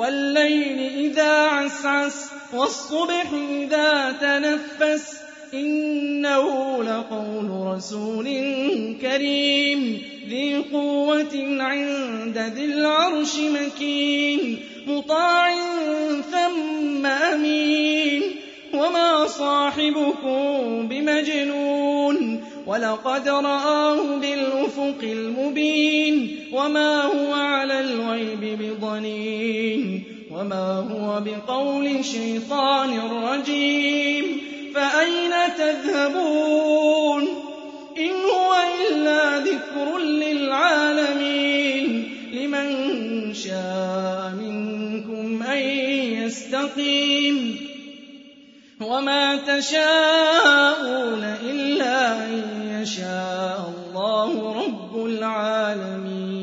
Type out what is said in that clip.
والليل إذا عسعس والصبح إذا تنفس إِنَّهُ لَقَوْلُ رَسُولٍ كَرِيمٍ ذِي قُوَّةٍ عِندَ ذِي الْعَرْشِ مَكِينٍ مُّطَاعٍ ثَمَّ أَمِينٍ وَمَا صَاحِبُكُم بِمَجْنُونٍ وَلَقَدْ رَآهُ بِالْأُفُقِ الْمُبِينِ وَمَا هُوَ عَلَى الْغَيْبِ بِضَنِينٍ وَمَا هُوَ بِقَوْلِ شَيْطَانٍ رَّجِيمٍ فَأَيْنَ تَذْهَبُونَ إِنْ هُوَ إِلَّا ذِكْرٌ لِّلْعَالَمِينَ لِمَن شَاءَ مِنكُمْ أَن يَسْتَقِيمَ وَمَا تَشَاءُونَ رَبُّ الْعَالَمِينَ.